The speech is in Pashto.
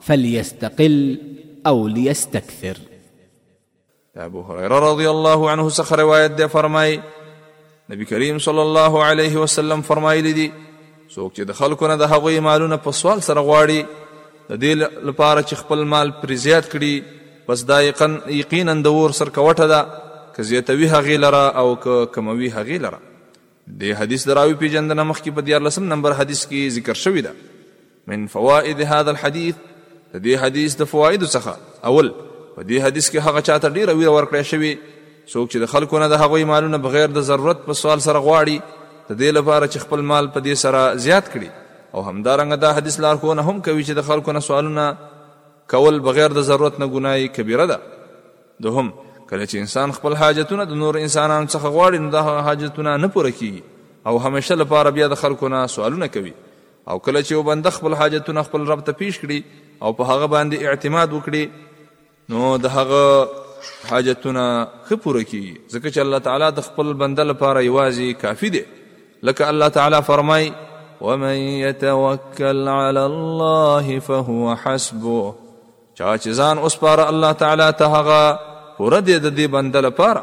فليستقل او ليستكثر د ابو هريره رضی الله عنه څخه روایت دی فرمای نبی کریم صلی الله علیه وسلم فرمایلی دی څوک چې د خلکو نه د هغوی مالونه په سوال سره غواړي د دې لپاره چې خپل مال پر زیات کړي پس دا یقینا د اور سر کوټه ده که زیاتوي هغې لره او که کموي هغې لره دې حدیث د راوي پیژندنه مخکې په دیارلسم نمبر حدیث کې ذکر شوې ده من فوائد هذا الحديث د دې حدیث د فواید څخه اول په دې حدیث کې هغه چاته ډیره ویره ورکړې شوی څوک چې د خلکو نه د هغوی مالونه بغیر د ضرورت په سوال سره غواړي د دې لپاره چې خپل مال په دې سره زیات کړي او همدارنګه دا حدیث لارښوونه هم کوي چې د خلکو نه سوالونه کول بغیر د ضرورت نه ګناي کبیره ده دوهم، کله چې انسان خپل حاجتونه د نورو انسانانو څخه غواړي نو دا هغه حاجتونه نه پوره کیږي او همیشه لپاره بیا د خلکو نه سوالونه کوي او کله چې یو بنده خپل حاجتونه خپل رب ته پیش کړي او په هغه باندې اعتماد وکړي نو د هغه حاجتونه ښه پوره کیږي ځکه چې الله تعالی د خپل بنده لپاره یوازې کافي دی لکه الله تعالی فرمای ومن يتوکل على الله فهو حسبه چا چې ځان وسپاره الله تعالی ته هغه پوره دی د دې بنده لپاره